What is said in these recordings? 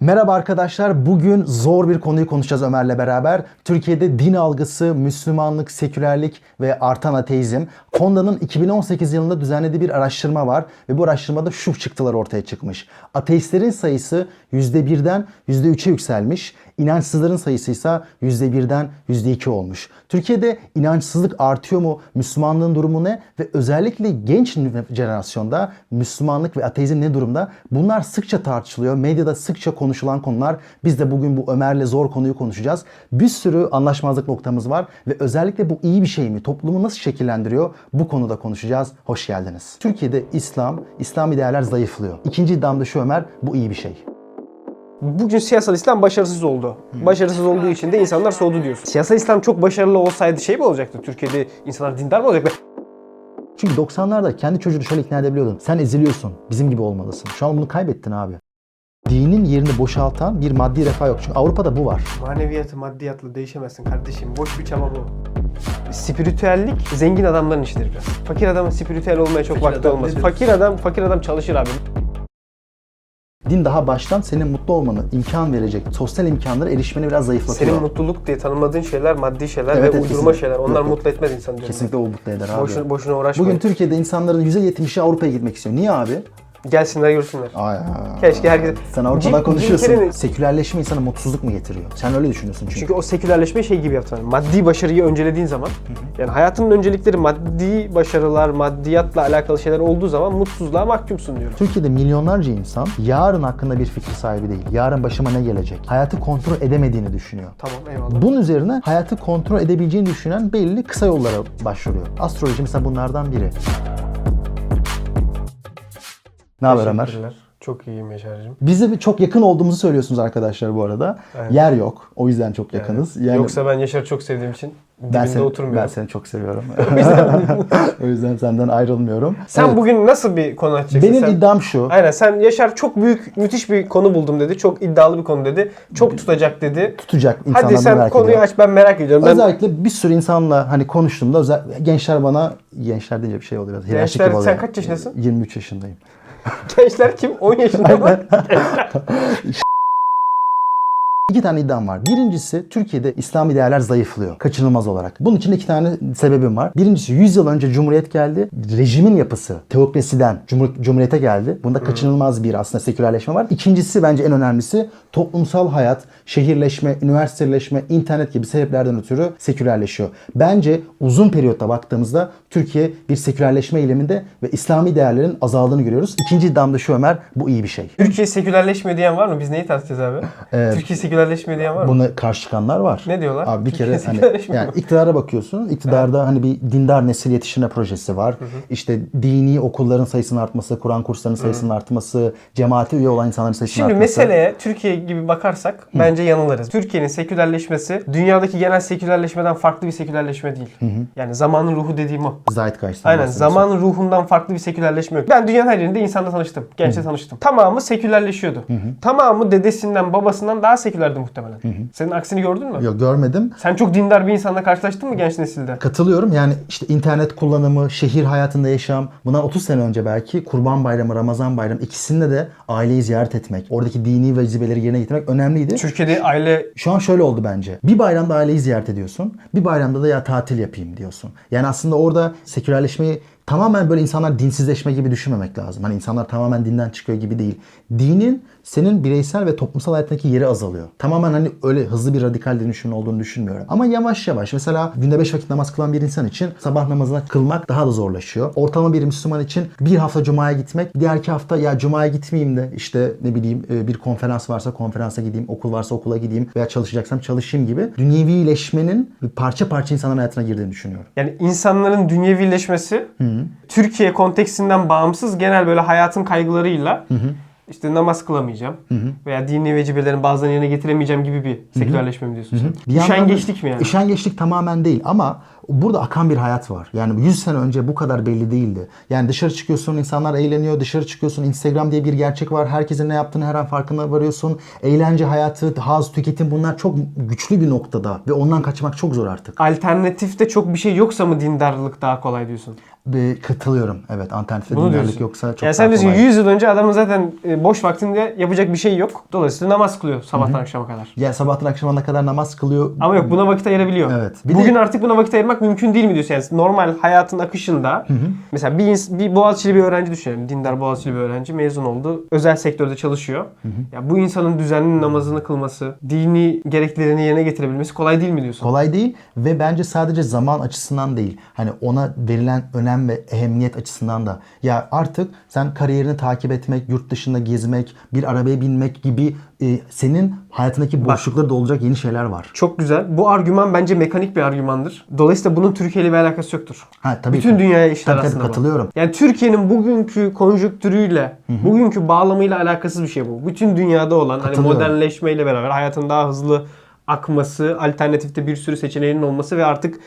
Merhaba arkadaşlar. Bugün zor bir konuyu konuşacağız Ömer'le beraber. Türkiye'de din algısı, Müslümanlık, sekülerlik ve artan ateizm. Konda'nın 2018 yılında düzenlediği bir araştırma var ve bu araştırmada şu çıktılar ortaya çıkmış. Ateistlerin sayısı %1'den %3'e yükselmiş. İnançsızların sayısı ise %1'den %2 olmuş. Türkiye'de inançsızlık artıyor mu? Müslümanlığın durumu ne? Ve özellikle genç jenerasyonda Müslümanlık ve ateizm ne durumda? Bunlar sıkça tartışılıyor. Medyada sıkça konuşulan konular. Biz de bugün bu Ömer'le zor konuyu konuşacağız. Bir sürü anlaşmazlık noktamız var ve özellikle bu iyi bir şey mi? Toplumu nasıl şekillendiriyor? Bu konuda konuşacağız. Hoş geldiniz. Türkiye'de İslam, İslami değerler zayıflıyor. İkinci iddiam da şu Ömer, bu iyi bir şey. Bugün siyasal İslam başarısız oldu. Başarısız olduğu için de insanlar soğudu diyorsun. Siyasal İslam çok başarılı olsaydı şey mi olacaktı? Türkiye'de insanlar dindar mı olacaktı? Çünkü 90'larda kendi çocuğunu şöyle ikna edebiliyordun. Sen eziliyorsun. Bizim gibi olmalısın. Şu an bunu kaybettin abi. Dinin yerini boşaltan bir maddi refah yok. Çünkü Avrupa'da bu var. Maneviyatı maddiyatla değişemezsin kardeşim. Boş bir çaba bu. Spiritüellik zengin adamların işidir biraz. Fakir adamın spiritüel olmaya çok vakti adam olmaz. Fakir adam fakir adam çalışır abi. Din daha baştan senin mutlu olmanı imkan verecek sosyal imkanlara erişmeni biraz zayıflatıyor. Senin mutluluk diye tanımladığın şeyler maddi şeyler Evet, ve evet, uydurma kesinlikle. şeyler. Onlar Yok, mutlu etmez insan diyorum. Kesinlikle o mutlu eder abi. Boşuna, boşuna uğraşmayın. Bugün Türkiye'de insanların %70'i Avrupa'ya gitmek istiyor. Niye abi? Gelsinler görsünler. Ay, Keşke herkes... Sen Avrupa'dan Cin- konuşuyorsun. cinkerin- Sekülerleşme insana mutsuzluk mu getiriyor? Sen öyle düşünüyorsun çünkü. Çünkü o sekülerleşme şey gibi yaptın. Yani maddi başarıyı öncelediğin zaman yani hayatının öncelikleri maddi başarılar, maddiyatla alakalı şeyler olduğu zaman mutsuzluğa mahkumsun diyorum. Türkiye'de milyonlarca insan yarın hakkında bir fikir sahibi değil. Yarın başıma ne gelecek? Hayatı kontrol edemediğini düşünüyor. Tamam eyvallah. Bunun üzerine hayatı kontrol edebileceğini düşünen belli kısa yollara başvuruyor. Astroloji mesela bunlardan biri. Ne haber Ömer? Çok iyiyim Yaşar'cığım. Bize çok yakın olduğumuzu söylüyorsunuz arkadaşlar bu arada. Evet. Yer yok. O yüzden çok yakınız. Yani Yoksa ben Yaşar'ı çok sevdiğim için ben seni, oturmuyorum. ben seni çok seviyorum. o yüzden senden ayrılmıyorum. Sen Evet. bugün nasıl bir konu açacaksın? benim sen? iddiam şu. Aynen sen Yaşar çok büyük, müthiş bir konu buldum dedi. Çok iddialı bir konu dedi. Çok tutacak dedi. Tutacak insanlar Hadi sen konuyu ediyor. aç ben merak ediyorum. Ben Özellikle bir sürü insanla hani konuştuğumda özel, gençler bana gençler deyince bir şey oluyor. Gençler, oluyor. sen kaç yaşındasın? 23 yaşındayım. Gençler kim? 10 yaşında mı? İki tane iddiam var. Birincisi Türkiye'de İslami değerler zayıflıyor. Kaçınılmaz olarak. Bunun için iki tane sebebim var. Birincisi 100 yıl önce Cumhuriyet geldi. Rejimin yapısı teokrasiden Cumhur- Cumhuriyete geldi. Bunda kaçınılmaz bir aslında sekülerleşme var. İkincisi bence en önemlisi toplumsal hayat, şehirleşme, üniversiteleşme, internet gibi sebeplerden ötürü sekülerleşiyor. Bence uzun periyotta baktığımızda Türkiye bir sekülerleşme eyleminde ve İslami değerlerin azaldığını görüyoruz. İkinci iddiam da şu Ömer, bu iyi bir şey. Türkiye sekülerleşmiyor diyen var mı? Biz neyi tartışacağız abi? Türkiye sekülerleşmiyor diyen var mı? Buna karşı çıkanlar var. Ne diyorlar? Abi bir kere hani yani iktidara bakıyorsun. İktidarda hani bir dindar nesil yetiştirme projesi var. İşte dini okulların sayısının artması, Kur'an kurslarının sayısının artması, cemaate üye olan insanların sayısının Şimdi artması. meseleye Türkiye gibi bakarsak bence yanılırız. Türkiye'nin sekülerleşmesi dünyadaki genel sekülerleşmeden farklı bir sekülerleşme değil. Yani zamanın ruhu dediğim o. Zeitgeist'ten Aynen zamanın ruhundan farklı bir sekülerleşme yok. Ben dünyanın her yerinde insanla tanıştım. Gençle tanıştım. Tamamı sekülerleşiyordu. Tamamı dedesinden babasından daha sekülerdi muhtemelen. Senin aksini gördün mü? Yok görmedim. Sen çok dindar bir insanla karşılaştın mı genç nesilde? Katılıyorum. Yani işte internet kullanımı, şehir hayatında yaşam. Bundan 30 sene önce belki Kurban Bayramı, Ramazan Bayramı ikisinde de aileyi ziyaret etmek, oradaki dini vazifeleri yerine getirmek önemliydi. Türkiye'de aile Şu an şöyle oldu bence. Bir bayramda aileyi ziyaret ediyorsun. Bir bayramda da ya tatil yapayım diyorsun. Yani aslında orada sekülerleşmeyi tamamen böyle insanlar dinsizleşme gibi düşünmemek lazım. Hani insanlar tamamen dinden çıkıyor gibi değil. Dinin senin bireysel ve toplumsal hayatındaki yeri azalıyor. Tamamen hani öyle hızlı bir radikal dönüşümün olduğunu düşünmüyorum. Ama yavaş yavaş mesela günde 5 vakit namaz kılan bir insan için sabah namazına kılmak daha da zorlaşıyor. Ortalama bir Müslüman için bir hafta cumaya gitmek, diğerki hafta ya cumaya gitmeyeyim de işte ne bileyim e, bir konferans varsa konferansa gideyim, okul varsa okula gideyim veya çalışacaksam çalışayım gibi dünyevileşmenin bir parça parça insanların hayatına girdiğini düşünüyorum. yani insanların dünyevileşmesi Türkiye kontekstinden bağımsız genel böyle hayatın kaygılarıyla işte namaz kılamayacağım veya dini vecibelerin bazılarını yerine getiremeyeceğim gibi bir sekülerleşme mi diyorsun sen? Bir Üşengeçlik mi yani? Üşengeçlik tamamen değil ama burada akan bir hayat var. Yani 100 sene önce bu kadar belli değildi. Yani dışarı çıkıyorsun, insanlar eğleniyor, dışarı çıkıyorsun, Instagram diye bir gerçek var. Herkesin ne yaptığını her an farkına varıyorsun. Eğlence hayatı, haz, tüketim bunlar çok güçlü bir noktada ve ondan kaçmak çok zor artık. Alternatifte çok bir şey yoksa mı dindarlık daha kolay diyorsun? Bir katılıyorum. Evet alternatif Bunu dinlerlik diyorsun. yoksa çok yani sen diyorsun kolay. 100 yıl önce adamın zaten e, boş vaktinde yapacak bir şey yok. Dolayısıyla namaz kılıyor sabahtan akşama kadar. Ya sabahtan akşamına kadar namaz kılıyor. Ama yok buna vakit ayırabiliyor. Evet. Bir Bugün de- artık buna vakit ayırmak mümkün değil mi diyorsun? Yani normal hayatın akışında mesela bir, ins- bir Boğaziçi'li bir öğrenci düşünelim. Dindar Boğaziçi'li bir öğrenci mezun oldu. Özel sektörde çalışıyor. Ya bu insanın düzenli namazını kılması, dini gereklerini yerine getirebilmesi kolay değil mi diyorsun? Kolay değil ve bence sadece zaman açısından değil. Hani ona verilen önem ve ehemmiyet açısından da. Ya artık sen kariyerini takip etmek, yurt dışında gezmek, bir arabaya binmek gibi e, senin hayatındaki boşlukları dolacak yeni şeyler var. Çok güzel. Bu argüman bence mekanik bir argümandır. Dolayısıyla bunun Türkiye ile bir alakası yoktur. Ha, tabii Bütün ki. dünyaya işler Tabii, tabii, aslında bu. katılıyorum. Yani Türkiye'nin bugünkü konjonktürüyle, bugünkü bağlamıyla alakasız bir şey bu. Bütün dünyada olan hani modernleşmeyle beraber hayatın daha hızlı akması, alternatifte bir sürü seçeneğinin olması ve artık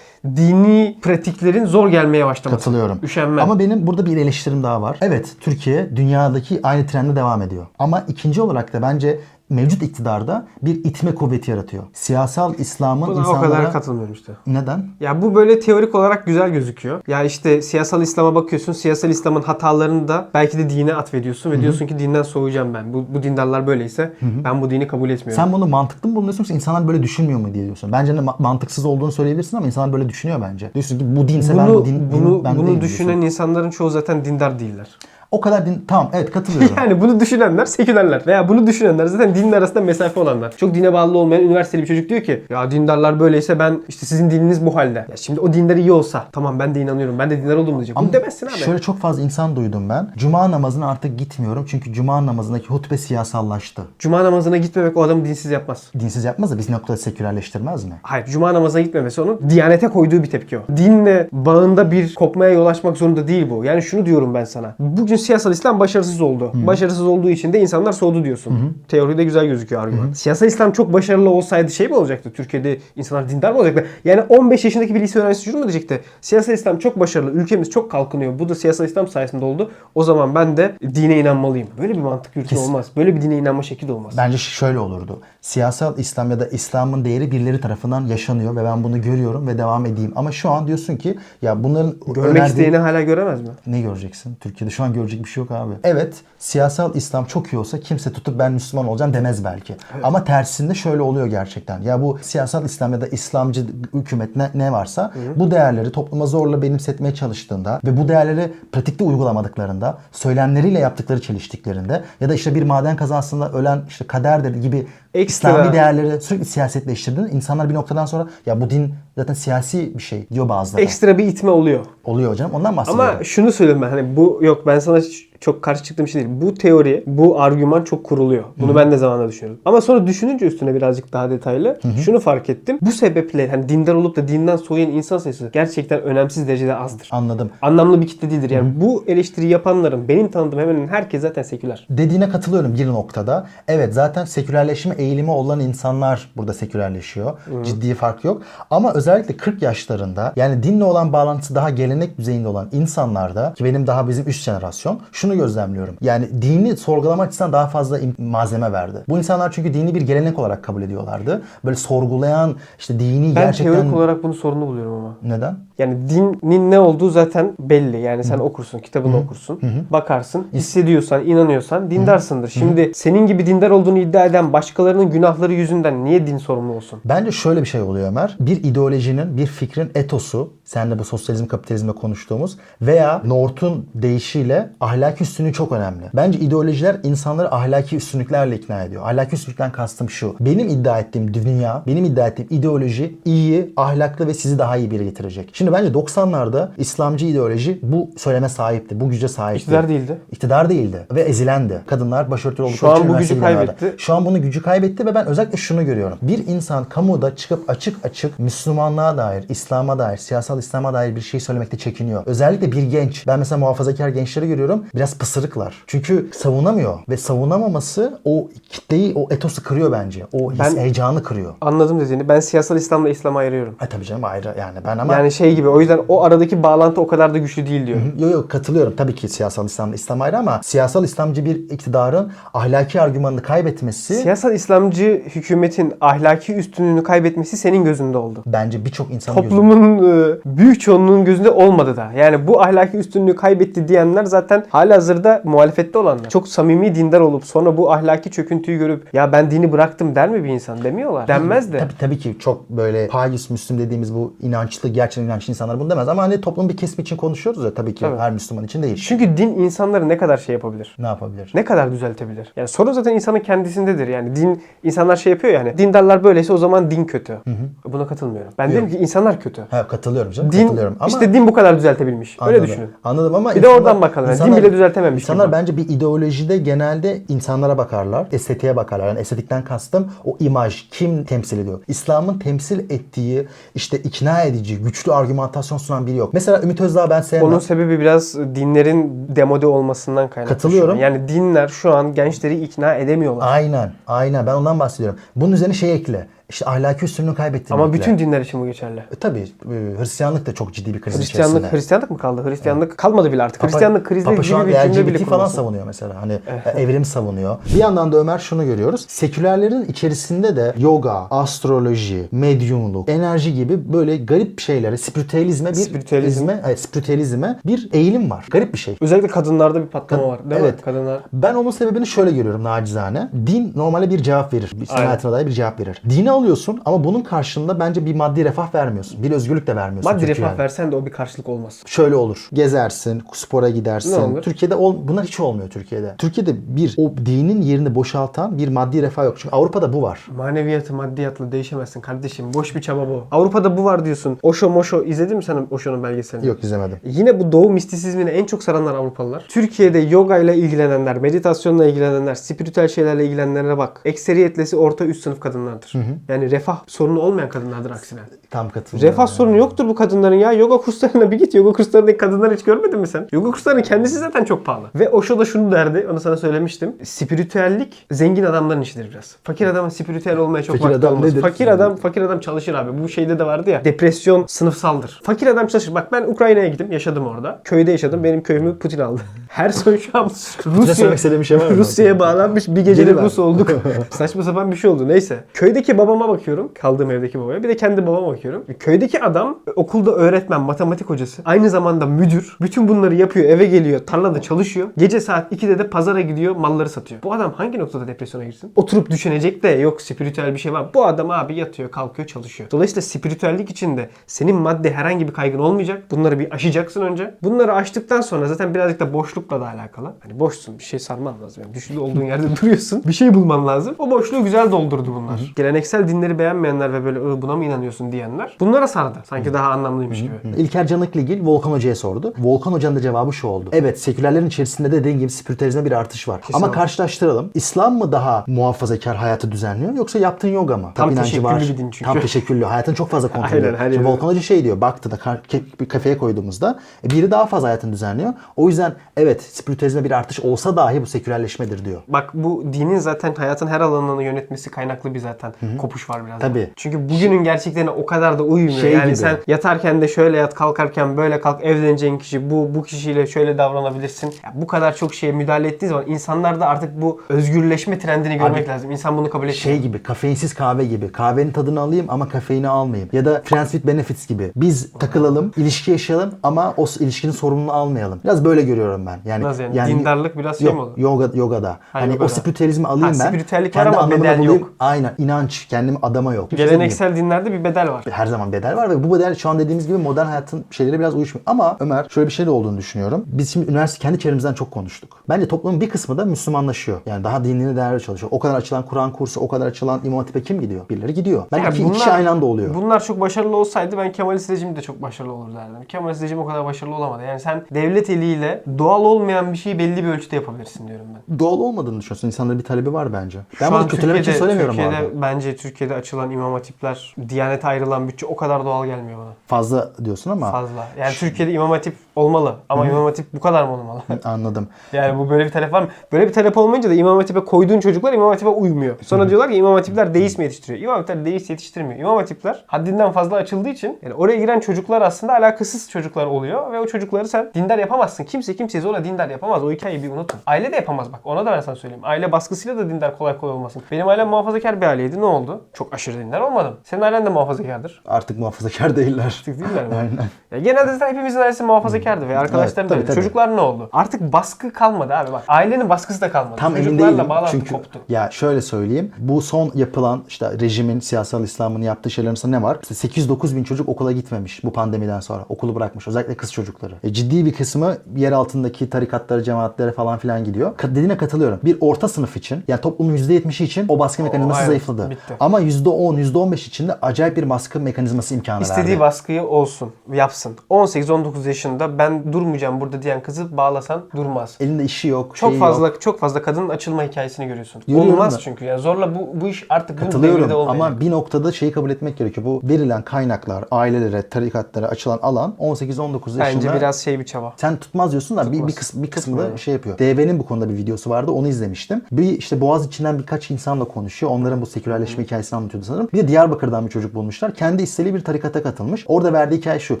dini pratiklerin zor gelmeye başlaması. Katılıyorum. Üşenme. Ama benim burada bir eleştirim daha var. Evet Türkiye dünyadaki aynı trende devam ediyor. Ama ikinci olarak da bence mevcut iktidarda bir itme kuvveti yaratıyor. Siyasal İslam'ın Buna o insanlara... kadar katılmıyorum işte. Neden? Ya bu böyle teorik olarak güzel gözüküyor. Ya işte siyasal İslam'a bakıyorsun. Siyasal İslam'ın hatalarını da belki de dine atfediyorsun ve diyorsun ki dinden soğuyacağım ben. Bu, bu dindarlar böyleyse ben bu dini kabul etmiyorum. Sen bunu mantıklı mı buluyorsun yoksa insanlar böyle düşünmüyor mu diye diyorsun. Bence de ma- mantıksız olduğunu söyleyebilirsin ama insanlar böyle düşünüyor bence. Diyorsun ki bu dinse ben bunu bu din, din bunu ben bunu düşünen diyorsun. insanların çoğu zaten dindar değiller. O kadar din tamam evet katılıyorum. Yani bunu düşünenler sekülerler veya bunu düşünenler zaten dinin arasında mesafe olanlar. Çok dine bağlı olmayan üniversiteli bir çocuk diyor ki ya dindarlar böyleyse ben işte sizin dininiz bu halde. Ya şimdi o dindar iyi olsa tamam ben de inanıyorum ben de dindar oldum diyecek. Bunu demezsin abi. Şöyle çok fazla insan duydum ben. Cuma namazına artık gitmiyorum çünkü cuma namazındaki hutbe siyasallaştı. Cuma namazına gitmemek o adamı dinsiz yapmaz. Dinsiz yapmaz da biz noktada sekülerleştirmez mi? Hayır, cuma namazına gitmemesi onun diyanete koyduğu bir tepki o. Dinle bağında bir kopmaya yol açmak zorunda değil bu. Yani şunu diyorum ben sana. Bugün siyasal İslam başarısız oldu. Başarısız olduğu için de insanlar soğudu diyorsun. Teoride güzel gözüküyor argüman. Siyasal İslam çok başarılı olsaydı şey mi olacaktı? Türkiye'de insanlar dindar mı olacaktı? Yani 15 yaşındaki bir lise öğrencisi şunu mu diyecekti? Siyasal İslam çok başarılı. Ülkemiz çok kalkınıyor. Bu da siyasal İslam sayesinde oldu. O zaman ben de dine inanmalıyım. Böyle bir mantık yürütü olmaz. Böyle bir dine inanma şekli de olmaz. Bence şöyle olurdu. Siyasal İslam ya da İslam'ın değeri birileri tarafından yaşanıyor ve ben bunu görüyorum ve devam edeyim. Ama şu an diyorsun ki ya bunların Görmek önerdiği- isteyeni hala göremez mi? Ne göreceksin? Türkiye'de şu an görecek bir şey yok abi. Evet, siyasal İslam çok iyi olsa kimse tutup ben Müslüman olacağım demez belki. Ama tersinde şöyle oluyor gerçekten. Ya bu siyasal İslam ya da İslamcı hükümet ne, ne varsa bu değerleri topluma zorla benimsetmeye çalıştığında ve bu değerleri pratikte uygulamadıklarında, söylemleriyle yaptıkları çeliştiklerinde ya da işte bir maden kazasında ölen işte kaderdir gibi Ekstra- İslami değerleri sürekli siyasetleştirdiğinde insanlar bir noktadan sonra ya bu din zaten siyasi bir şey diyor bazıları. Ekstra bir itme oluyor. Oluyor hocam. Ondan bahsediyorum. Ama şunu söyleyeyim ben hani bu yok ben sana çok karşı çıktığım bir şey değil. Bu teori, bu argüman çok kuruluyor. Bunu ben de zamanla düşünüyorum. Ama sonra düşününce üstüne birazcık daha detaylı şunu fark ettim. Bu sebeple hani dindar olup da dinden soğuyan insan sayısı gerçekten önemsiz derecede azdır. Anladım. Anlamlı bir kitle değildir. Yani bu eleştiri yapanların benim tanıdığım hemen herkes zaten seküler. Dediğine katılıyorum bir noktada. Evet zaten sekülerleşme eğilimi olan insanlar burada sekülerleşiyor. Ciddi fark yok. Ama özellikle 40 yaşlarında yani dinle olan bağlantısı daha gelenek düzeyinde olan insanlarda ki benim daha bizim üst jenerasyon şunu gözlemliyorum. Yani dini sorgulama açısından daha fazla malzeme verdi. Bu insanlar çünkü dini bir gelenek olarak kabul ediyorlardı. Böyle sorgulayan işte dini Ben gerçekten... teorik olarak bunu sorunlu buluyorum ama. Neden? Yani dinin ne olduğu zaten belli. Yani sen okursun, kitabını okursun, bakarsın, hissediyorsan, inanıyorsan dindarsındır. Şimdi senin gibi dindar olduğunu iddia eden başkalarının günahları yüzünden niye din sorumlu olsun? Bence şöyle bir şey oluyor Ömer. Bir ideolojinin, bir fikrin etosu, senle bu sosyalizm kapitalizmde konuştuğumuz veya North'un deyişiyle ahlaki üstünlüğü çok önemli. Bence ideolojiler insanları ahlaki üstünlüklerle ikna ediyor. Ahlaki üstünlükten kastım şu. Benim iddia ettiğim dünya, benim iddia ettiğim ideoloji iyi, ahlaklı ve sizi daha iyi bir getirecek. Şimdi bence 90'larda İslamcı ideoloji bu söyleme sahipti, bu güce sahipti. İktidar değildi. İktidar değildi ve ezilendi. Kadınlar başörtülü oldukları Şu an bu gücü kaybetti. Şu an bunu gücü kaybetti ve ben özellikle şunu görüyorum. Bir insan kamuda çıkıp açık açık Müslümanlığa dair, İslam'a dair, siyasal İslam'a dair bir şey söylemekte çekiniyor. Özellikle bir genç. Ben mesela muhafazakar gençleri görüyorum. Biraz pısırıklar. Çünkü savunamıyor ve savunamaması o kitleyi, o etosu kırıyor bence. O his, Ben- heyecanı kırıyor. Anladım dediğini. Ben siyasal İslam'la İslam'ı ayırıyorum. Ay tabii canım ayrı yani ben ama Yani şey gibi o yüzden o aradaki bağlantı o kadar da güçlü değil diyor. Yok yok katılıyorum. Tabii ki siyasal İslam'la İslam ayrı ama siyasal İslamcı bir iktidarın ahlaki argümanını kaybetmesi Siyasal İslamcı hükümetin ahlaki üstünlüğünü kaybetmesi senin gözünde oldu. bence birçok insanın gözünde. Toplumun e, büyük çoğunluğun gözünde olmadı da. Yani bu ahlaki üstünlüğü kaybetti diyenler zaten hala hazırda muhalefette olanlar. Çok samimi dindar olup sonra bu ahlaki çöküntüyü görüp ya ben dini bıraktım der mi bir insan? Demiyorlar. Denmez de. Tabii, tabii ki çok böyle payis Müslüm dediğimiz bu inançlı, gerçekten inançlı insanlar bunu demez. Ama hani toplum bir kesim için konuşuyoruz ya tabii ki Tabii. her Müslüman için değil. Çünkü din insanları ne kadar şey yapabilir? Ne yapabilir? Ne kadar düzeltebilir? Yani sorun zaten insanın kendisindedir. Yani din insanlar şey yapıyor yani. Dindarlar böyleyse o zaman din kötü. Buna katılmıyorum. Ben diyorum ki insanlar kötü. Ha, katılıyorum canım Din katılıyorum. Ama işte din bu kadar düzeltebilmiş. Öyle Anladım. düşünün. Anladım ama Bir de oradan bakalım. Yani din bile düzeltememiş İnsanlar gibi. bence bir ideolojide genelde insanlara bakarlar. Estetiğe bakarlar. Yani estetikten kastım o imaj. Kim temsil ediyor? İslam'ın temsil ettiği işte ikna edici, güçlü argümantasyon sunan biri yok. Mesela Ümit Özdağ ben sevmem. Onun sebebi biraz dinlerin demode olmasından kaynaklı. Katılıyorum. Yani dinler şu an gençleri ikna edemiyorlar. Aynen. Aynen. Ben ondan bahsediyorum. Bunun üzerine şey ekle. İşte ahlaki üstünlüğü kaybettiğini Ama bütün dinler için bu geçerli. E, tabii e, Hristiyanlık da çok ciddi bir kriz Hristiyanlık içerisinde. Hristiyanlık mı kaldı? Hristiyanlık kalmadı bile artık. Papa- Hristiyanlık krizle Papa şu an bir LGBT bile falan kurmasın. savunuyor mesela. Hani e, evrim savunuyor. Bir yandan da Ömer şunu görüyoruz. Sekülerlerin içerisinde de yoga, astroloji, medyumluk, enerji gibi böyle garip şeylere, spiritüelizme bir Spiritüelizm. izme- evet, spiritüelizme bir eğilim var. Garip bir şey. Özellikle kadınlarda bir patlama var. Değil Evet. mi? Kadınlar Ben onun sebebini şöyle görüyorum nacizane. Din normalde bir cevap verir. Bir hayatına dair bir cevap verir. Dini alıyorsun ama bunun karşılığında bence bir maddi refah vermiyorsun. Bir özgürlük de vermiyorsun. maddi refah versen de o bir karşılık olmaz. Şöyle olur. Gezersin, spora gidersin. Türkiye'de ol, bunlar hiç olmuyor Türkiye'de. Türkiye'de bir o dinin yerini boşaltan bir maddi refah yok. Çünkü Avrupa'da bu var. Maneviyatı maddiyatla değişemezsin kardeşim. Boş bir çaba bu. Avrupa'da bu var diyorsun. Osho Moşo izledin mi sen Osho'nun belgeselini? Yok izlemedim. Yine bu doğu mistisizmini en çok saranlar Avrupalılar. Türkiye'de yoga ile ilgilenenler, meditasyonla ilgilenenler, spiritüel şeylerle ilgilenenlere bak. Ekseriyetlesi orta üst sınıf kadınlardır. Yani refah sorunu olmayan kadınlardır aksine. Tam katılıyorum. Refah sorunu yoktur bu kadınların ya. Yoga kurslarına bir git. Yoga kurslarındaki kadınları hiç görmedin mi sen? Yoga kurslarının kendisi zaten çok pahalı. Ve Osho da şunu derdi. Onu sana söylemiştim. Spiritüellik zengin adamların işidir biraz. Fakir adamın spiritüel olmaya çok Fakir vakti adam olmaz. nedir? Fakir adam fakir adam çalışır abi. Bu şeyde de vardı ya. Depresyon sınıfsaldır. Fakir adam çalışır. Bak ben Ukrayna'ya gittim. Yaşadım orada. Köyde yaşadım. Benim köyümü Putin aldı. Her son şu an Rusya, şey? Rusya'ya bağlanmış bir gecede. Rus olduk. Saçma sapan bir şey oldu. Neyse. Köydeki babama bakıyorum. Kaldığım evdeki babaya. Bir de kendi babama bakıyorum. Köydeki adam okulda öğretmen, matematik hocası. Aynı zamanda müdür. Bütün bunları yapıyor. Eve geliyor. Tarlada çalışıyor. Gece saat 2'de de pazara gidiyor. Malları satıyor. Bu adam hangi noktada depresyona girsin? Oturup düşünecek de yok spiritüel bir şey var. Bu adam abi yatıyor, kalkıyor, çalışıyor. Dolayısıyla spiritüellik içinde senin madde herhangi bir kaygın olmayacak. Bunları bir aşacaksın önce. Bunları aştıktan sonra zaten birazcık da boşlukla da alakalı. Hani boşsun bir şey sarman lazım. Yani düşlü olduğun yerde duruyorsun. Bir şey bulman lazım. O boşluğu güzel doldurdu bunlar. Geleneksel dinleri beğenmeyenler ve böyle "Iı, buna mı inanıyorsun diyenler bunlara sardı. Sanki daha anlamlıymış gibi. İlker Canıkligil Volkan Hoca'ya sordu. Volkan Hoca'nın da cevabı şu oldu. Evet sekülerlerin içerisinde de dediğin gibi spiritüalizme bir artış var. Ama karşılaştıralım. İslam mı daha muhafazakar hayatı düzenliyor yoksa yaptığın yoga mı? Tam teşekküllü bir din çünkü. Tam teşekküllü. Hayatın çok fazla kontrol Aynen, ediyor. Şimdi yeri- Volkan Hoca şey diyor. Baktı da kar- ke- bir kafeye koyduğumuzda e, biri daha fazla hayatını düzenliyor. O yüzden evet spiritüalizme bir artış olsa dahi bu sekülerleşmedir diyor. Bak bu dinin zaten hayatın her alanını yönetmesi kaynaklı bir zaten kopuş var biraz. Tabii. Çünkü bugünün gerçeklerine o kadar da uymuyor. Şey yani gibi. sen yatarken de şöyle yat, kalkarken böyle kalk, evleneceğin kişi bu bu kişiyle şöyle davranabilirsin. Ya bu kadar çok şeye müdahale ettiği zaman insanlarda artık bu özgürleşme trendini görmek lazım. İnsan bunu kabul etmiyor. Şey gibi kafeinsiz kahve gibi. Kahvenin tadını alayım ama kafeini almayayım. Ya da Friends with Benefits gibi. Biz takılalım, ilişki yaşayalım ama o ilişkinin sorumluluğunu almayalım. Biraz böyle görüyorum ben. Yani, Nasıl yani? Dindarlık biraz şey yok, mi olur? Yoga, yogada. hani yogada. o spiritüalizmi alayım Ha, ben. spiritüellik var ama bedel bulayım. yok. Aynen. inanç. Kendimi adama yok. Geleneksel dinlerde bir bedel var. Her zaman bedel var ve bu bedel şu an dediğimiz gibi modern hayatın şeyleri biraz uyuşmuyor. Ama Ömer şöyle bir şey de olduğunu düşünüyorum. Biz şimdi üniversite kendi çevremizden çok konuştuk. Bence toplumun bir kısmı da Müslümanlaşıyor. Yani daha dinini değerli çalışıyor. O kadar açılan Kur'an kursu, o kadar açılan İmam Hatip'e kim gidiyor? Birileri gidiyor. Belki Ya iki, iki kişi aynı anda oluyor. Bunlar çok başarılı olsaydı ben Kemalist rejim de çok başarılı olur derdim. Kemalist rejim o kadar başarılı olamadı. Yani sen devlet eliyle doğal olmayan bir şeyi belli bir ölçüde yapabilirsin diyorum ben. Doğal olmadığını düşünüyorsun. İnsanların bir talebi var bence. Ben Şu bunu kötülemek için söylemiyorum Türkiye'de, arada. Bence Türkiye'de açılan imam hatipler, Diyanete ayrılan bütçe o kadar doğal gelmiyor bana. Fazla diyorsun ama Fazla. Yani Türkiye'de imam hatip olmalı. Ama imam hatip bu kadar mı olmalı? anladım. yani bu böyle bir talep var mı? Böyle bir talep olmayınca da imam hatipe koyduğun çocuklar imam hatipe uymuyor. Sonra diyorlar ki imam hatipler deist mi yetiştiriyor? İmam hatipler deist yetiştirmiyor. İmam hatipler haddinden fazla açıldığı için yani oraya giren çocuklar aslında alakasız çocuklar oluyor ve o çocukları sen dindar yapamazsın. Kimse kimseyi zorla dindar yapamaz. O hikayeyi bir unutun. Aile de yapamaz bak. Ona da ben sana söyleyeyim. Aile baskısıyla da dindar kolay kolay olmasın. Benim ailem muhafazakar bir aileydi. Ne oldu? Çok aşırı dindar olmadım. Senin ailen de muhafazakardır. Artık muhafazakar değiller. Artık değiller mi? Aynen. Ya genelde zaten hepimizin ailesi muhafazakardı ve arkadaşların tabii, da. tabii. Çocuklar ne oldu? Artık baskı kalmadı abi bak. Ailenin baskısı da kalmadı. Tam emin Çocuklarla değilim bağlantı çünkü koptu. ya şöyle söyleyeyim. Bu son yapılan işte rejimin, siyasal İslam'ın yaptığı şeylerin arasında ne var? İşte 8-9 bin çocuk okula gitmemiş bu pandemiden sonra. Okulu bırakmış. Özellikle kız çocukları. E, ciddi bir kısmı yer altındaki tarikatlara, cemaatlere falan filan gidiyor. Dediğine katılıyorum. Bir orta sınıf için yani toplumun %70'i için o baskı mekanizması zayıfladı. Bitti. Ama %10, %15 için de acayip bir baskı mekanizması imkanı İstediği verdi. baskıyı olsun, yapsın. 18-19 yaşında ben durmayacağım burada diyen kızı bağlasan durmaz. Elinde işi yok, Çok şeyi fazla yok. çok fazla kadının açılma hikayesini görüyorsun. Görüyorum Olmaz da. çünkü yani zorla bu bu iş artık Katılıyorum ama bir noktada şeyi kabul etmek gerekiyor. Bu verilen kaynaklar, ailelere, tarikatlara açılan alan 18-19 yaşında Bence biraz şey bir çaba. Sen tutmaz diyorsun da bir, Tutmaz. bir, kısmı, bir kısmı da şey yapıyor. DV'nin bu konuda bir videosu vardı onu izlemiştim. Bir işte Boğaz içinden birkaç insanla konuşuyor. Onların bu sekülerleşme hikayesini anlatıyordu sanırım. Bir de Diyarbakır'dan bir çocuk bulmuşlar. Kendi isteğiyle bir tarikata katılmış. Orada verdiği hikaye şu.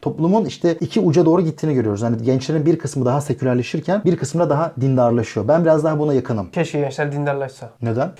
Toplumun işte iki uca doğru gittiğini görüyoruz. Yani gençlerin bir kısmı daha sekülerleşirken bir kısmı da daha dindarlaşıyor. Ben biraz daha buna yakınım. Keşke gençler dindarlaşsa. Neden?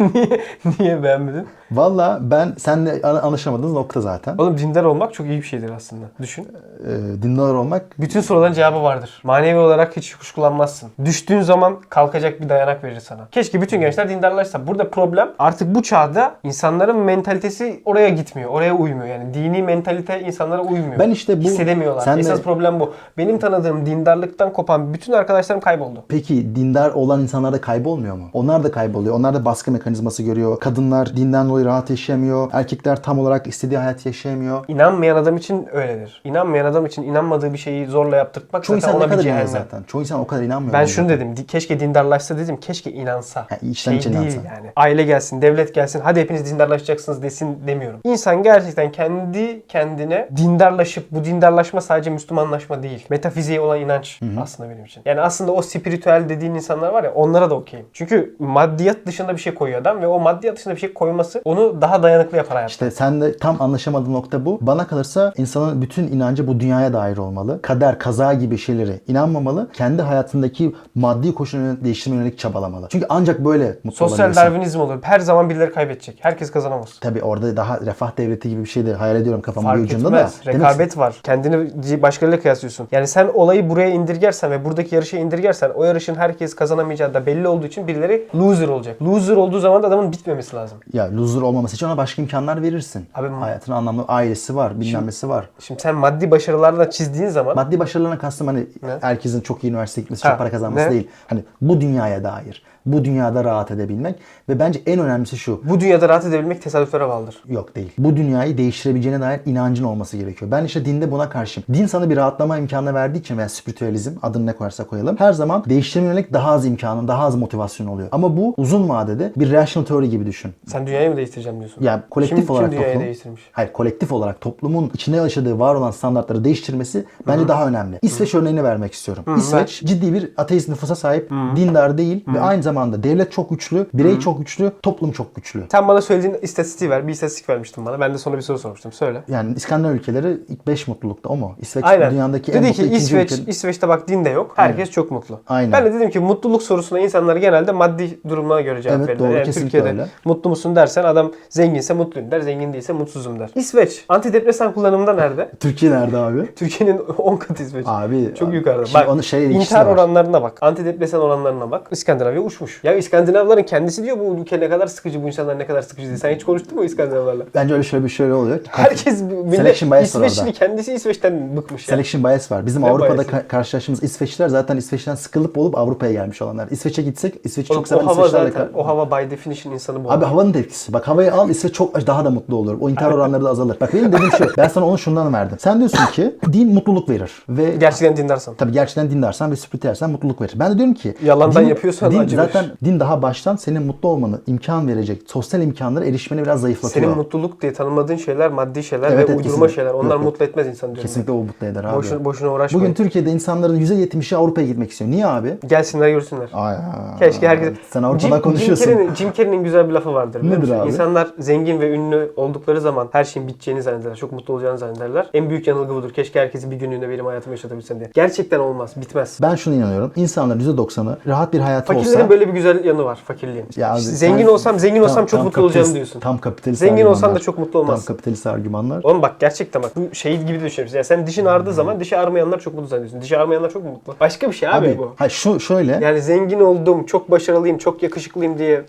Niye beğenmedin? Valla ben seninle an- anlaşamadığımız nokta zaten. Oğlum dindar olmak çok iyi bir şeydir aslında. Düşün. Ee, dindar olmak Bütün soruların cevabı vardır. Manevi olarak hiç kuşkulanmazsın. Düştüğün zaman kalkacak bir dayanak verir sana. Keşke bütün gençler dindarlaşsa. Burada problem artık bu çağda insanların mentalitesi oraya gitmiyor. Oraya uymuyor. Yani dini mentalite insanlara uymuyor. Ben işte bu- Hissedemiyorlar. Sen de- Esas problem bu. Benim tanıdığım dindarlıktan kopan bütün arkadaşlarım kayboldu. Peki dindar olan insanlar da kaybolmuyor mu? Onlar da kayboluyor. Onlar da baskı mekanizması görüyor. Kadınlar dinden dolayı rahat yaşayamıyor. Erkekler tam olarak istediği hayat yaşayamıyor. İnanmayan adam için öyledir. İnanmayan adam için inanmadığı bir şeyi zorla yaptırtmak Çoğu zaten insan ne ona bir kadar inanıyor cehennem. zaten. Çoğu insan o kadar inanmıyor. Ben bence. şunu dedim. di- Keşke dindarlaşsa dedim. Keşke inansa. Ha, içten şey içe değil inansa. yani. Aile gelsin, devlet gelsin. Hadi hepiniz dindarlaşacaksınız desin demiyorum. İnsan gerçekten kendi kendine dindarlaşıp bu dindarlaşma sadece Müslümanlaşma değil. Metafiziğe olan inanç aslında benim için. Yani aslında o spiritüel dediğin insanlar var ya onlara da okeyim. Çünkü maddiyat dışında bir şey koyuyor adam ve o maddiyat dışında bir şey koyması onu daha dayanıklı yapar hayatta. İşte sen de tam anlaşamadığın nokta bu. Bana kalırsa insanın bütün inancı bu dünyaya dair olmalı. Kader, kaza gibi şeylere inanmamalı. Kendi hayatındaki maddi koşulları değiştirmeye yönelik çabalamalı. Çünkü ancak böyle mutlu Sosyal olabilirsin. darwinizm olur. Her zaman birileri kaybedecek. Herkes kazanamaz. Tabii orada daha refah devleti gibi bir şey de hayal ediyorum kafamın bir ucunda etmez. da. Demek- Rekabet var. Kendini başkalarıyla kıyaslıyorsun. Yani sen olayı buraya indirgersen ve buradaki yarışa indirgersen o yarışın herkes kazanamayacağı da belli olduğu için birileri loser olacak. Loser olduğu zaman da adamın bitmemesi lazım. Ya loser olmaması için ona başka imkanlar verirsin. Abi- Hayatın anlamlı ailesi var, bilmem nesi var. Şimdi sen maddi başarılarla çizdiğin zaman Maddi başarılarına kastım hani Ne? herkesin çok iyi üniversite gitmesi, Ha, çok para kazanması ne? değil. Hani bu dünyaya dair. Bu dünyada rahat edebilmek ve bence en önemlisi şu. bu dünyada rahat edebilmek tesadüflere bağlıdır. Yok değil. Bu dünyayı değiştirebileceğine dair inancın olması gerekiyor. Ben işte dinde buna karşıyım. Din sana bir rahatlama imkanı verdiği için veya spiritüalizm adını ne koyarsa koyalım. Her zaman değiştirmeye yönelik daha az imkanın, daha az motivasyon oluyor. Ama bu uzun vadede bir rational theory gibi düşün. Sen dünyayı mı değiştireceğim diyorsun? Yani kolektif kim, olarak kim dünyayı toplum, değiştirmiş? hayır kolektif olarak toplumun içine yaşadığı var olan standartları değiştirmesi bence daha önemli. İsveç örneğini vermek istiyorum. İsveç ciddi bir ateist nüfusa sahip, dindar değil ve aynı zamanda devlet çok güçlü, birey çok güçlü, toplum çok güçlü. Sen bana söylediğin istatistiği ver. Bir istatistik vermiştin bana. Ben de sonra bir soru sormuştum. Söyle. Yani İskandinav ülkeleri ilk 5 mutlulukta o mu? İsveç Aynen. dünyadaki en Dedi mutlu ki ikinci İsveç, ülke. İsveç'te bak din de yok. Herkes çok mutlu. Aynen. Ben de dedim ki mutluluk sorusuna insanlar genelde maddi durumuna göre cevap Evet, verirler. doğru, yani Türkiye'de öyle. mutlu musun dersen adam zenginse mutluyum der, zengin değilse mutsuzum der. İsveç antidepresan kullanımında nerede? Türkiye nerede abi? Türkiye'nin 10 katı İsveç. Abi Çok abi, yukarıda. Bak onun şey intihar oranlarına bak. Antidepresan oranlarına bak. İskandinavya uçmuş. Ya İskandinavların kendisi diyor bu ülke ne kadar sıkıcı, bu insanlar ne kadar sıkıcı diye. Sen hiç konuştun mu İskandinavlarla? Bence öyle şöyle bir şöyle oluyor. Herkes millet Selection bias var İsveçli kendisi İsveç'ten bıkmış ya. Selection bias var. Bizim Ne Avrupa'da ka- karşılaştığımız İsveçliler zaten İsveç'ten sıkılıp olup Avrupa'ya gelmiş olanlar. İsveç'e gitsek İsveç'i Oğlum, çok seven o hava İsveçlerle zaten, ka- o hava by definition insanı bu. Abi havanın da etkisi. Bak havayı al İsveç çok daha da mutlu olur. O intihar oranları da azalır. Bak benim dediğim şu. Ben sana onu şundan verdim. Sen diyorsun ki din mutluluk verir. Ve Gerçekten dindarsan. Tabii gerçekten dinlersen ve spiritüelsen mutluluk verir. Ben de diyorum ki Yalandan yapıyorsan din acı zaten din daha baştan senin mutlu olmanı imkan verecek sosyal imkanlara erişmeni biraz zayıflatıyor. Senin mutluluk diye tanımadığın şeyler maddi şeyler Evet, ve evet, uydurma kesinlikle. şeyler. Onlar Yok, mutlu etmez insan diyorum. Kesinlikle o mutlu eder abi. Boşuna, boşuna uğraşmayın. Bugün Türkiye'de insanların %70'i Avrupa'ya gitmek istiyor. Niye abi? Gelsinler görsünler. Ay, Keşke herkes... Sen Avrupa'dan Jim, konuşuyorsun. Jim Carrey'nin, Jim Carrey'nin güzel bir lafı vardır. Nedir musun? abi? İnsanlar zengin ve ünlü oldukları zaman her şeyin biteceğini zannederler. Çok mutlu olacağını zannederler. En büyük yanılgı budur. Keşke herkesi bir günlüğüne benim hayatımı yaşatabilsem diye. Gerçekten olmaz. Bitmez. Ben şunu inanıyorum. İnsanların %90'ı rahat bir hayatı Fakirlerin olsa böyle bir güzel yanı var fakirliğin. Ya abi, İşte zengin sen- olsam zengin olsam Tam- çok tam mutlu olacağım diyorsun. Tam kapitalist Zengin olsan da çok mutlu Tam olmazsın. kapitalist argümanlar. Oğlum bak gerçekten bak bu şey gibi düşünüyorsun. Yani sen dişin ağrıdığı zaman dişi ağrımayanlar çok mutlu zannediyorsun. Dişi ağrımayanlar çok mu mutlu? Başka bir şey abi, Abi, bu. ha şu şöyle. Yani zengin oldum, çok başarılıyım, çok yakışıklıyım diye.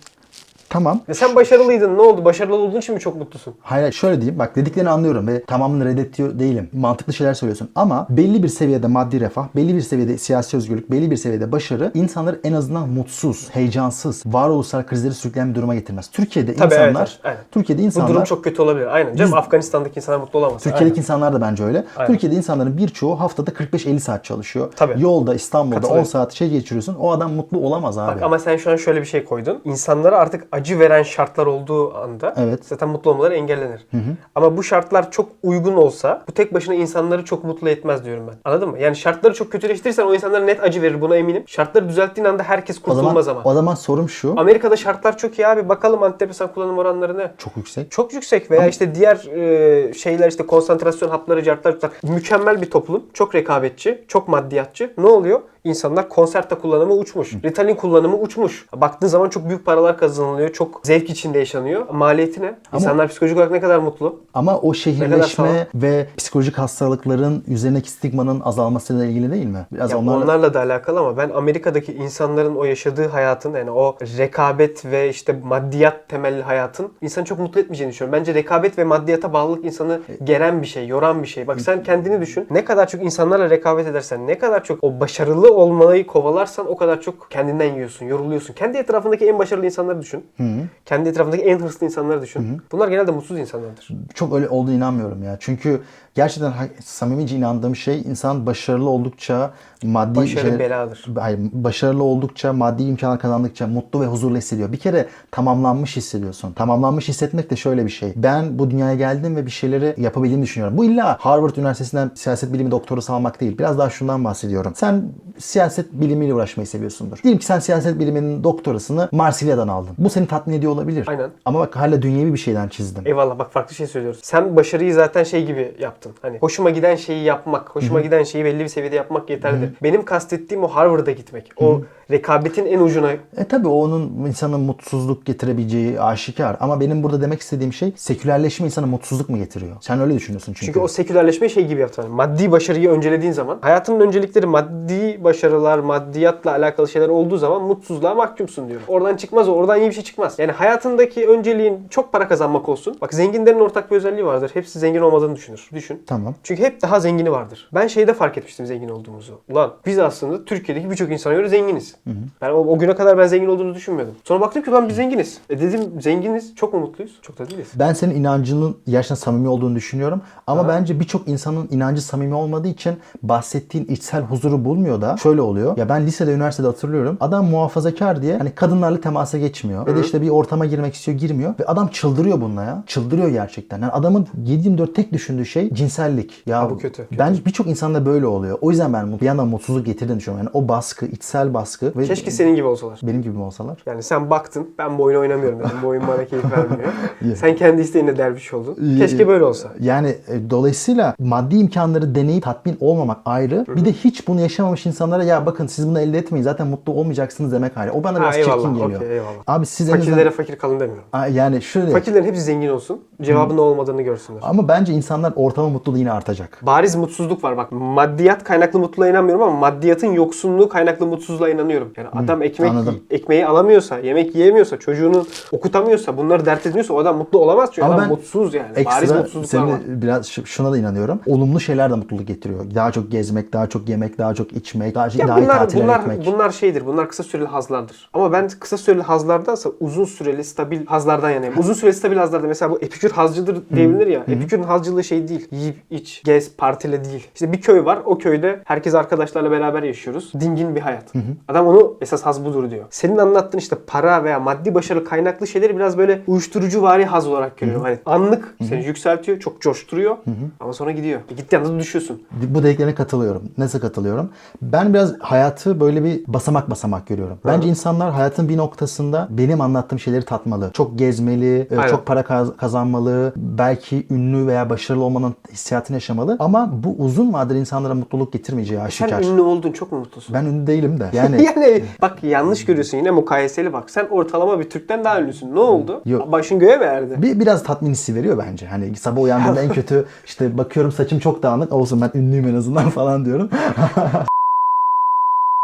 Tamam. Ya sen başarılıydın ne oldu? Başarılı olduğun için mi çok mutlusun? Hayır şöyle diyeyim. Bak dediklerini anlıyorum ve tamamını reddediyor değilim. Mantıklı şeyler söylüyorsun. Ama belli bir seviyede maddi refah, belli bir seviyede siyasi özgürlük, belli bir seviyede başarı insanları en azından mutsuz, heyecansız, varoluşsal krizleri sürükleyen bir duruma getirmez. Türkiye'de Tabii, evet, insanlar, evet, aynen. Türkiye'de Bu insanlar durum çok kötü olabilir. Aynen. Canım Afganistan'daki insanlar mutlu olamaz. Türkiye'deki Aynen. insanlar da bence öyle. Aynen. Türkiye'de insanların birçoğu haftada 45-50 saat çalışıyor. Tabii. Yolda İstanbul'da 10 Katılıyorum. saat şey geçiriyorsun. O adam mutlu olamaz abi. Bak ama sen şu an şöyle bir şey koydun. İnsanlara artık acı veren şartlar olduğu anda Evet. zaten mutlu olmaları engellenir. Ama bu şartlar çok uygun olsa bu tek başına insanları çok mutlu etmez diyorum ben. Anladın mı? Yani şartları çok kötüleştirirsen o insanlara net acı verir buna eminim. Şartları düzelttiğin anda herkes o zaman, kurtulmaz ama. o zaman sorum şu. Amerika'da şartlar çok iyi abi. Bakalım antidepresan kullanım oranları ne? Çok yüksek. Çok yüksek veya işte diğer e, şeyler işte konsantrasyon hapları, cartlar. Mükemmel bir toplum. Çok rekabetçi, çok maddiyatçı. Ne oluyor? İnsanlar konserte kullanımı uçmuş. Ritalin kullanımı uçmuş. Baktığın zaman çok büyük paralar kazanılıyor. Çok zevk içinde yaşanıyor. Maliyeti ne? İnsanlar psikolojik olarak ne kadar mutlu? Ama o şehirleşme ve psikolojik hastalıkların üzerindeki stigmanın azalmasıyla ilgili değil mi? Biraz Ya onlarla... onlarla da alakalı ama ben Amerika'daki insanların o yaşadığı hayatın yani o rekabet ve işte maddiyat temelli hayatın insanı çok mutlu etmeyeceğini düşünüyorum. Bence rekabet ve maddiyata bağlılık insanı geren bir şey, yoran bir şey. Bak sen kendini düşün. Ne kadar çok insanlarla rekabet edersen, ne kadar çok o başarılı olmayı kovalarsan o kadar çok kendinden yiyorsun, yoruluyorsun. Kendi etrafındaki en başarılı insanları düşün. Kendi etrafındaki en hırslı insanları düşün. Bunlar genelde mutsuz insanlardır. Çok öyle olduğunu inanmıyorum ya. Çünkü gerçekten samimice inandığım şey insan başarılı oldukça maddi Başarı şey- beladır. Hayır, başarılı oldukça, maddi imkanlar kazandıkça mutlu ve huzurlu hissediyor. Bir kere tamamlanmış hissediyorsun. Tamamlanmış hissetmek de şöyle bir şey. Ben bu dünyaya geldim ve bir şeyleri yapabildiğimi düşünüyorum. Bu illa Harvard Üniversitesi'nden siyaset bilimi doktorası almak değil. Biraz daha şundan bahsediyorum. Sen siyaset bilimiyle uğraşmayı seviyorsundur. Diyelim ki sen siyaset biliminin doktorasını Marsilya'dan aldın. Bu seni tatmin ediyor olabilir. Aynen. Ama bak hala dünyevi bir şeyden çizdin. Eyvallah bak farklı şey söylüyoruz. Sen başarıyı zaten şey gibi yaptın. Hani hoşuma giden şeyi yapmak, hoşuma giden şeyi belli bir seviyede yapmak yeterlidir. Benim kastettiğim o Harvard'a gitmek. O rekabetin en ucuna E tabi o onun insanın mutsuzluk getirebileceği aşikar. Ama benim burada demek istediğim şey sekülerleşme insana mutsuzluk mu getiriyor? Sen öyle düşünüyorsun çünkü. Çünkü o sekülerleşme şey gibi yaptın. Hani maddi başarıyı öncelediğin zaman hayatının öncelikleri maddi başarılar, maddiyatla alakalı şeyler olduğu zaman mutsuzluğa mahkumsun diyorum. Oradan çıkmaz o. Oradan iyi bir şey çıkmaz. Yani hayatındaki önceliğin çok para kazanmak olsun. Bak zenginlerin ortak bir özelliği vardır. Hepsi zengin olmadığını düşünür. Düşün. Tamam. Çünkü hep daha zengini vardır. Ben şeyde fark etmiştim zengin olduğumuzu. Ulan biz aslında Türkiye'deki birçok insana göre zenginiz. Ben o, o güne kadar ben zengin olduğunu düşünmüyordum. Sonra baktım ki lan biz zenginiz. E dedim zenginiz. Çok mu mutluyuz? Çok da değiliz. Ben senin inancının gerçekten samimi olduğunu düşünüyorum. Ama Aha. bence birçok insanın inancı samimi olmadığı için bahsettiğin içsel huzuru bulmuyor da şöyle oluyor. Ya ben lisede, üniversitede hatırlıyorum. Adam muhafazakar diye hani kadınlarla temasa geçmiyor. Ya da işte bir ortama girmek istiyor, girmiyor. Ve adam çıldırıyor bununla ya. Çıldırıyor gerçekten. Yani adamın 7-24 tek düşündüğü şey cinsellik. Ya Ha, bu kötü, kötü. Bence birçok insanda böyle oluyor. O yüzden ben bir yandan mutsuzluk getirdiğini düşünüyorum. Yani o baskı, içsel baskı ve Keşke senin gibi olsalar. benim gibi mi olsalar? Yani sen baktın ben bu oyunu oynamıyorum dedim. Bu oyun bana keyif vermiyor. Sen kendi isteğinle derviş oldun. Keşke böyle olsa. Yani e, dolayısıyla maddi imkanları deneyip tatmin olmamak ayrı. Bir de hiç bunu yaşamamış insanlara ya bakın siz bunu elde etmeyin zaten mutlu olmayacaksınız demek ayrı. O bana Ha, biraz eyvallah, çirkin geliyor. eyvallah. Abi siz Fakirlere azından- fakir kalın demiyorum. Aa, yani şöyle Fakirlerin hepsi zengin olsun. Cevabın ne olmadığını görsünler. ama bence insanlar ortalama mutluluğu yine artacak. Bariz mutsuzluk var bak. Maddiyat kaynaklı mutluluğa inanmıyorum ama maddiyatın yoksunluğu kaynaklı mutsuzluğa inanıyorum. Yani adam ekmek anladım. ekmeği alamıyorsa, yemek yiyemiyorsa, çocuğunu okutamıyorsa, bunları dert ediniyorsa o adam mutlu olamaz çünkü Ama adam mutsuz yani. Bariz Ekstra mutsuzluklar seni var. biraz şu- şuna da inanıyorum. Olumlu şeyler de mutluluk getiriyor. Daha çok gezmek, daha çok yemek, daha çok içmek, daha, Ya daha iyi bunlar tatiller bunlar etmek. bunlar şeydir. Bunlar kısa süreli hazlardır. Ama ben kısa süreli hazlardansa uzun süreli stabil hazlardan yanayım. Uzun süreli stabil hazlarda mesela bu epikür hazcıdır diyebilir ya. Epikürün hazcılığı şey değil. Yiyip iç, gez, partile değil. İşte bir köy var. O köyde herkes arkadaşlarla beraber yaşıyoruz. Dingin bir hayat. Adam Adam onu esas haz budur diyor. Senin anlattığın işte para veya maddi başarı kaynaklı şeyleri biraz böyle uyuşturucu vari haz olarak görüyorum. Hani anlık seni yükseltiyor, çok coşturuyor ama sonra gidiyor. E gitti anda da düşüyorsun. Bu dediklerine katılıyorum. Nasıl katılıyorum? Ben biraz hayatı böyle bir basamak basamak görüyorum. Bence insanlar hayatın bir noktasında benim anlattığım şeyleri tatmalı. Çok gezmeli, e, Aynen. çok para kaz- kazanmalı, belki ünlü veya başarılı olmanın hissiyatını yaşamalı. Ama bu uzun vadeli insanlara mutluluk getirmeyeceği Sen aşikar. ünlü oldun, çok mu mutlusun? Ben ünlü değilim de. Yani yani bak yanlış görüyorsun yine mukayeseli bak. Sen ortalama bir Türk'ten daha ünlüsün. Ne oldu? Yok. Başın göğe mi erdi? bir, biraz tatmin hissi veriyor bence. Hani sabah uyandığımda en kötü işte bakıyorum saçım çok dağınık olsun ben ünlüyüm en azından falan diyorum.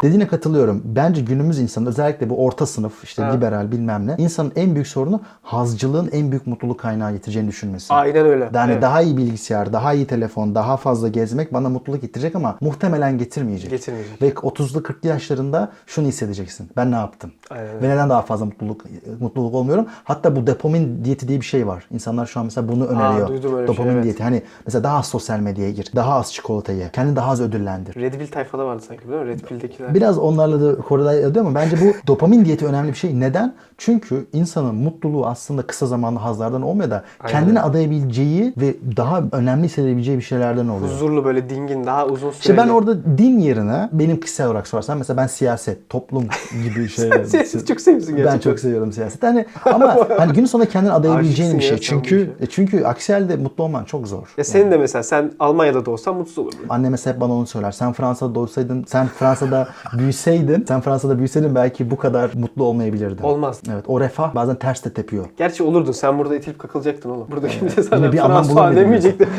Dediğine katılıyorum. Bence günümüz insanı özellikle bu orta sınıf işte Ha. liberal bilmem ne insanın en büyük sorunu hazcılığın en büyük mutluluk kaynağı getireceğini düşünmesi. Aynen öyle. Yani Evet. daha iyi bilgisayar, daha iyi telefon, daha fazla gezmek bana mutluluk getirecek ama muhtemelen getirmeyecek. Getirmeyecek. Ve 30'lu 40'lı yaşlarında şunu hissedeceksin. Ben ne yaptım? Aynen öyle. Ve neden daha fazla mutluluk mutluluk olmuyorum? Hatta bu dopamin diyeti diye bir şey var. İnsanlar şu an mesela bunu öneriyor. duydum öyle şey, dopamin evet. diyeti. Hani mesela daha az sosyal medyaya gir. Daha az çikolata ye. Kendini daha az ödüllendir. Red Pill tayfada vardı sanki değil mi? Red Pill'dekiler. Biraz onlarla da korelay ediyor ama bence bu dopamin diyeti önemli bir şey. Neden? Çünkü insanın mutluluğu aslında kısa zamanlı hazlardan olmuyor da Aynen. kendini adayabileceği ve daha önemli hissedebileceği bir şeylerden oluyor. Huzurlu böyle dingin daha uzun süreli. İşte ben orada din yerine benim kişisel olarak sorarsan mesela ben siyaset, toplum gibi şeyler. Siyaset çok seviyorsun Ben gerçekten. çok seviyorum siyaset. Hani ama hani günün sonunda kendini adayabileceğin bir şey. Çünkü e, çünkü aksi halde mutlu olman çok zor. Ya senin de mesela sen Almanya'da da olsan mutsuz olurdun. Annem mesela hep bana onu söyler. Sen Fransa'da doğsaydın, sen Fransa'da büyüseydin, sen Fransa'da büyüseydin belki bu kadar mutlu olmayabilirdin. Olmaz. Evet, o refah bazen ters de tepiyor. Gerçi olurdun. Sen burada itilip kakılacaktın oğlum. Burada kimse sana bir bulamadım demeyecekti.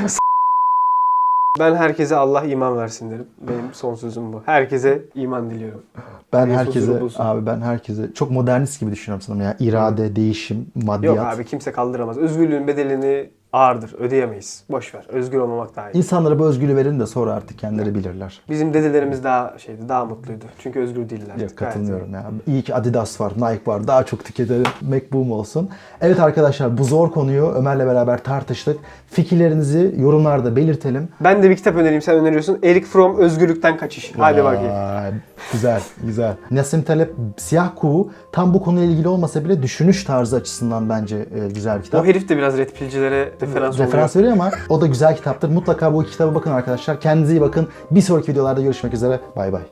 ben herkese Allah iman versin derim. Benim son sözüm bu. Herkese iman diliyorum. Ben Herkes herkese bulsun. abi ben herkese çok modernist gibi düşünüyorum sanırım ya. İrade, değişim, maddiyat. Yok abi kimse kaldıramaz. Özgürlüğün bedelini ağırdır. Ödeyemeyiz. Boş ver. Özgür olmamak daha iyi. İnsanlara bu özgürlüğü verin de sonra artık kendileri bilirler. Bizim dedelerimiz daha şeydi, daha mutluydu. Çünkü özgür değiller. Yok katılmıyorum ya. İyi ki Adidas var, Nike var. Daha çok tüketelim. MacBoom olsun. Evet arkadaşlar bu zor konuyu Ömer'le beraber tartıştık. Fikirlerinizi yorumlarda belirtelim. Ben de bir kitap önereyim. Sen öneriyorsun. Eric Fromm Özgürlükten Kaçış. Hadi bakayım. Güzel, güzel. Nassim Taleb Siyah Kuğu tam bu konuyla ilgili olmasa bile düşünüş tarzı açısından bence e, güzel bir kitap. O herif de biraz red pillcilere referans, Referans veriyor ama o da güzel kitaptır. Mutlaka bu kitaba bakın arkadaşlar. Kendinize iyi bakın. Bir sonraki videolarda görüşmek üzere. Bay bay.